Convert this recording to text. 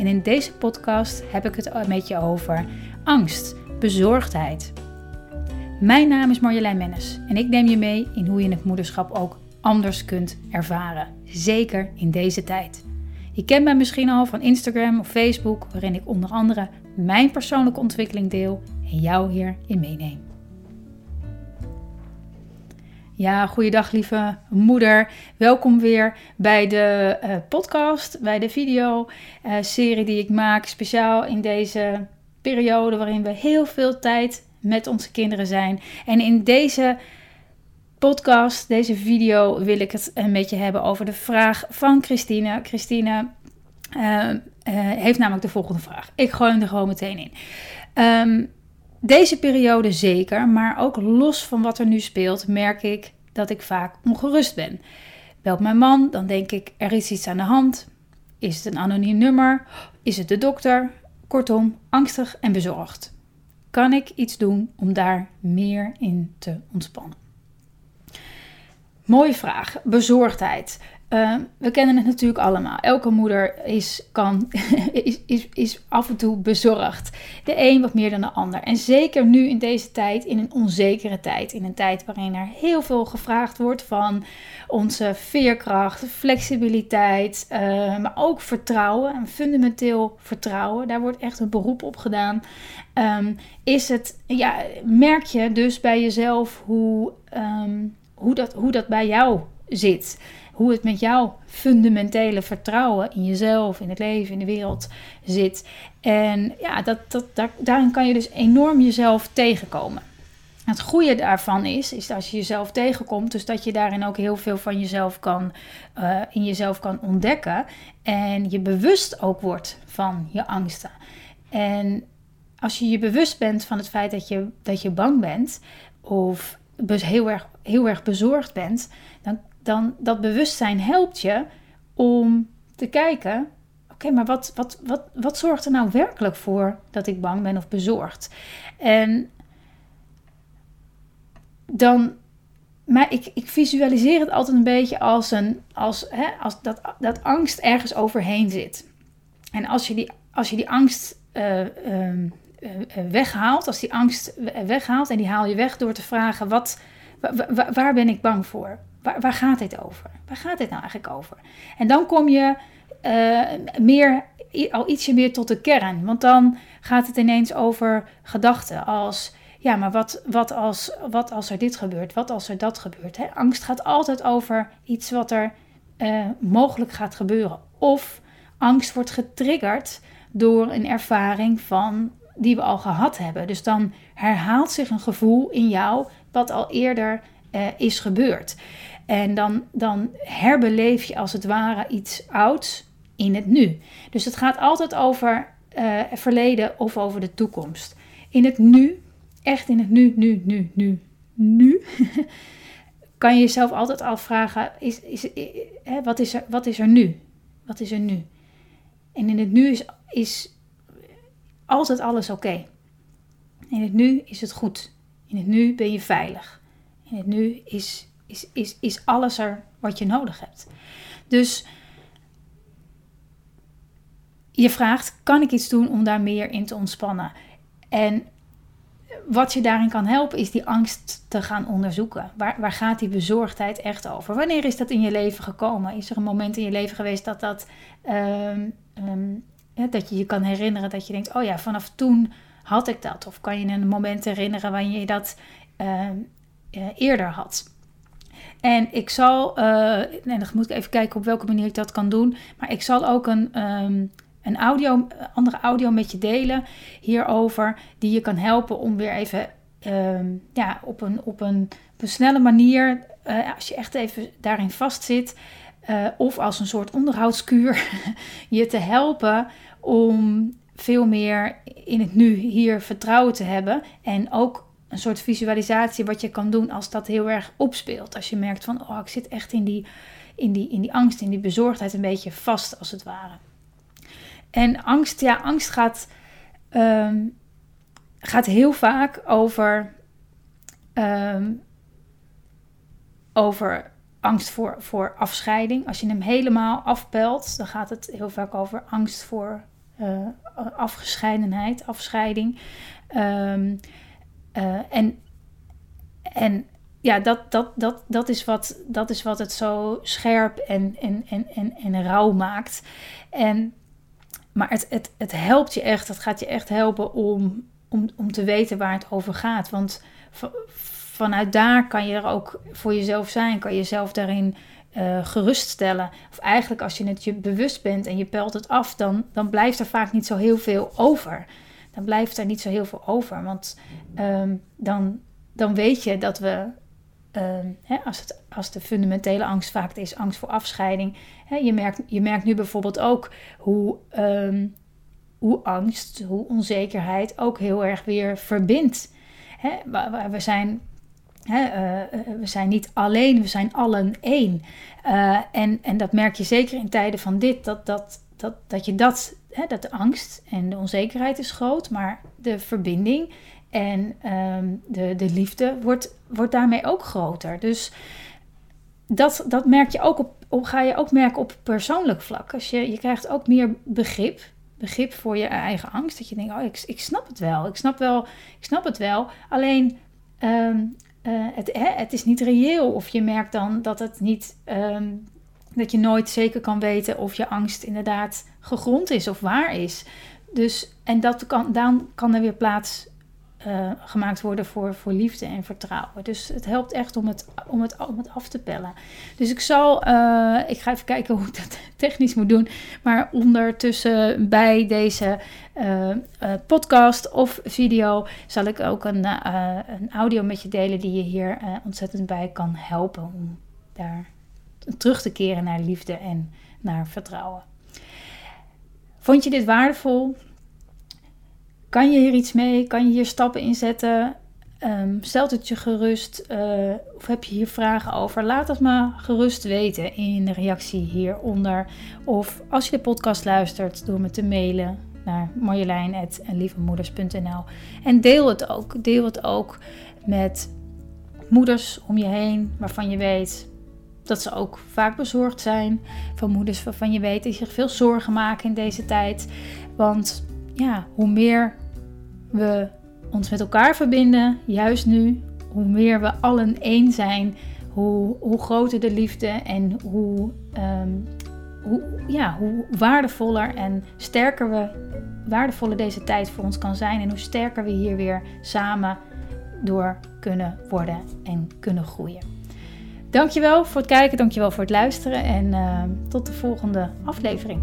En in deze podcast heb ik het met je over angst, bezorgdheid. Mijn naam is Marjolein Mennis en ik neem je mee in hoe je het moederschap ook anders kunt ervaren, zeker in deze tijd. Je kent mij misschien al van Instagram of Facebook, waarin ik onder andere mijn persoonlijke ontwikkeling deel en jou hierin meeneem. Ja, goeiedag lieve moeder. Welkom weer bij de uh, podcast, bij de video-serie uh, die ik maak. Speciaal in deze periode waarin we heel veel tijd met onze kinderen zijn. En in deze podcast, deze video, wil ik het een beetje hebben over de vraag van Christine. Christine heeft namelijk de volgende vraag. Ik gooi hem er gewoon meteen in. Um, deze periode zeker, maar ook los van wat er nu speelt, merk ik dat ik vaak ongerust ben. Belt mijn man, dan denk ik er is iets aan de hand. Is het een anoniem nummer? Is het de dokter? Kortom, angstig en bezorgd. Kan ik iets doen om daar meer in te ontspannen? Mooie vraag. Bezorgdheid. Ehm, we kennen het natuurlijk allemaal. Elke moeder is, kan, is, is, is af en toe bezorgd. De een wat meer dan de ander. En zeker nu in deze tijd, in een onzekere tijd. In een tijd waarin er heel veel gevraagd wordt van onze veerkracht, flexibiliteit, ehm, maar ook vertrouwen. En fundamenteel vertrouwen. Daar wordt echt een beroep op gedaan. Um, is het, ja, merk je dus bij jezelf hoe, hoe, dat, hoe dat bij jou zit hoe het met jouw fundamentele vertrouwen in jezelf, in het leven, in de wereld zit. En ja, dat, dat, daar, daarin kan je dus enorm jezelf tegenkomen. Het goede daarvan is, is dat als je jezelf tegenkomt, dus dat je daarin ook heel veel van jezelf kan, uh, in jezelf kan ontdekken. En je bewust ook wordt van je angsten. En als je je bewust bent van het feit dat je, dat je bang bent, of heel erg, heel erg bezorgd bent, dan dan dat bewustzijn helpt je om te kijken: oké, maar wat, wat, wat, wat zorgt er nou werkelijk voor dat ik bang ben of bezorgd? En dan, maar ik, ik visualiseer het altijd een beetje als, een, als, hè, als dat, dat angst ergens overheen zit. En als je die, als je die angst uh, uh, weghaalt, als die angst weghaalt en die haal je weg door te vragen: wat, waar ben ik bang voor? Waar, waar gaat dit over? Waar gaat dit nou eigenlijk over? En dan kom je uh, meer, al ietsje meer tot de kern. Want dan gaat het ineens over gedachten als... Ja, maar wat, wat, als, wat als er dit gebeurt? Wat als er dat gebeurt? Hè? Angst gaat altijd over iets wat er uh, mogelijk gaat gebeuren. Of angst wordt getriggerd door een ervaring van die we al gehad hebben. Dus dan herhaalt zich een gevoel in jou wat al eerder uh, is gebeurd. En dan, dan herbeleef je als het ware iets ouds in het nu. Dus het gaat altijd over uh, verleden of over de toekomst. In het nu, echt in het nu, nu, nu, nu, nu, kan je jezelf altijd afvragen: is, is, hè, wat, is er, wat is er nu? Wat is er nu? En in het nu is, is altijd alles oké. In het nu is het goed. In het nu ben je veilig. Nu is is, is, is alles er wat je nodig hebt. Dus je vraagt: kan ik iets doen om daar meer in te ontspannen? En wat je daarin kan helpen, is die angst te gaan onderzoeken. Waar, waar gaat die bezorgdheid echt over? Wanneer is dat in je leven gekomen? Is er een moment in je leven geweest dat, dat, um, ja, dat je je kan herinneren dat je denkt: oh ja, vanaf toen had ik dat? Of kan je een moment herinneren wanneer je dat uh, eerder had? En ik zal, uh, nee, dan moet ik even kijken op welke manier ik dat kan doen. Maar ik zal ook een, um, een audio, andere audio met je delen hierover. Die je kan helpen om weer even um, ja, op, een, op, een, een snelle manier, als je echt even daarin vastzit. Uh, of als een soort onderhoudskuur, je te helpen om veel meer in het nu hier vertrouwen te hebben. En ook een soort visualisatie wat je kan doen als dat heel erg opspeelt. Als je merkt van, oh, ik zit echt in die, in die, in die angst, in die bezorgdheid een beetje vast als het ware. En angst, ja, angst gaat, ehm, gaat heel vaak over, ehm, over angst voor, voor afscheiding. Als je hem helemaal afpelt, dan gaat het heel vaak over angst voor uh, afgescheidenheid, afscheiding. Um, en, en ja, dat, dat, dat, dat, is wat, dat is wat het zo scherp en, en, en, en, en rauw maakt. En, maar het, het, het helpt je echt, het gaat je echt helpen om, om, om te weten waar het over gaat. Want vanuit daar kan je er ook voor jezelf zijn, kan je jezelf daarin uh, geruststellen. Of eigenlijk als je het je bewust bent en je pelt het af, dan, dan blijft er vaak niet zo heel veel over. Blijft er niet zo heel veel over. Want ehm, dan, dan weet je dat we, ehm, hè, als, het, als de fundamentele angst vaak is angst voor afscheiding. Hè, je, merkt, je merkt nu bijvoorbeeld ook hoe, ehm, hoe angst, hoe onzekerheid ook heel erg weer verbindt. Hè, we zijn eh, eh, we zijn niet alleen, we zijn allen één. Uh, en, en dat merk je zeker in tijden van dit, dat, dat, dat, dat je dat, hè, dat de angst en de onzekerheid is groot, maar de verbinding en ehm, de, de liefde wordt, wordt daarmee ook groter. Dus dat, dat merk je ook op, op, ga je ook merken op persoonlijk vlak. Als je, je krijgt ook meer begrip, begrip voor je eigen angst. Dat je denkt, oh, ik, ik snap het wel, ik snap, wel, ik snap het wel. Alleen ehm, uh, het, hè, het is niet reëel. Of je merkt dan dat het niet. Ehm, dat je nooit zeker kan weten of je angst inderdaad gegrond is of waar is. Dus, en dat kan, dan kan er weer plaats uh, gemaakt worden voor, voor liefde en vertrouwen. Dus het helpt echt om het, om het, om het af te pellen. Dus ik zal, uh, ik ga even kijken hoe ik dat technisch moet doen. Maar ondertussen bij deze uh, podcast of video zal ik ook een, een audio met je delen die je hier ontzettend bij kan helpen om daar terug te keren naar liefde en naar vertrouwen. Vond je dit waardevol? Kan je hier iets mee? Kan je hier stappen in zetten? Um, stelt het je gerust? Uh, of heb je hier vragen over? Laat het me gerust weten in de reactie hieronder. Of als je de podcast luistert, door me te mailen naar marjolein.lievemoeders.nl En deel het ook. Deel het ook met moeders om je heen waarvan je weet dat ze ook vaak bezorgd zijn. Van moeders waarvan je weet dat zich veel zorgen maken in deze tijd. Want ja, hoe meer we ons met elkaar verbinden, juist nu, hoe meer we allen één zijn, hoe, hoe groter de liefde en hoe, ehm, hoe, ja, hoe waardevoller en sterker we, waardevoller deze tijd voor ons kan zijn en hoe sterker we hier weer samen door kunnen worden en kunnen groeien. Dankjewel voor het kijken, dankjewel voor het luisteren en uh, tot de volgende aflevering.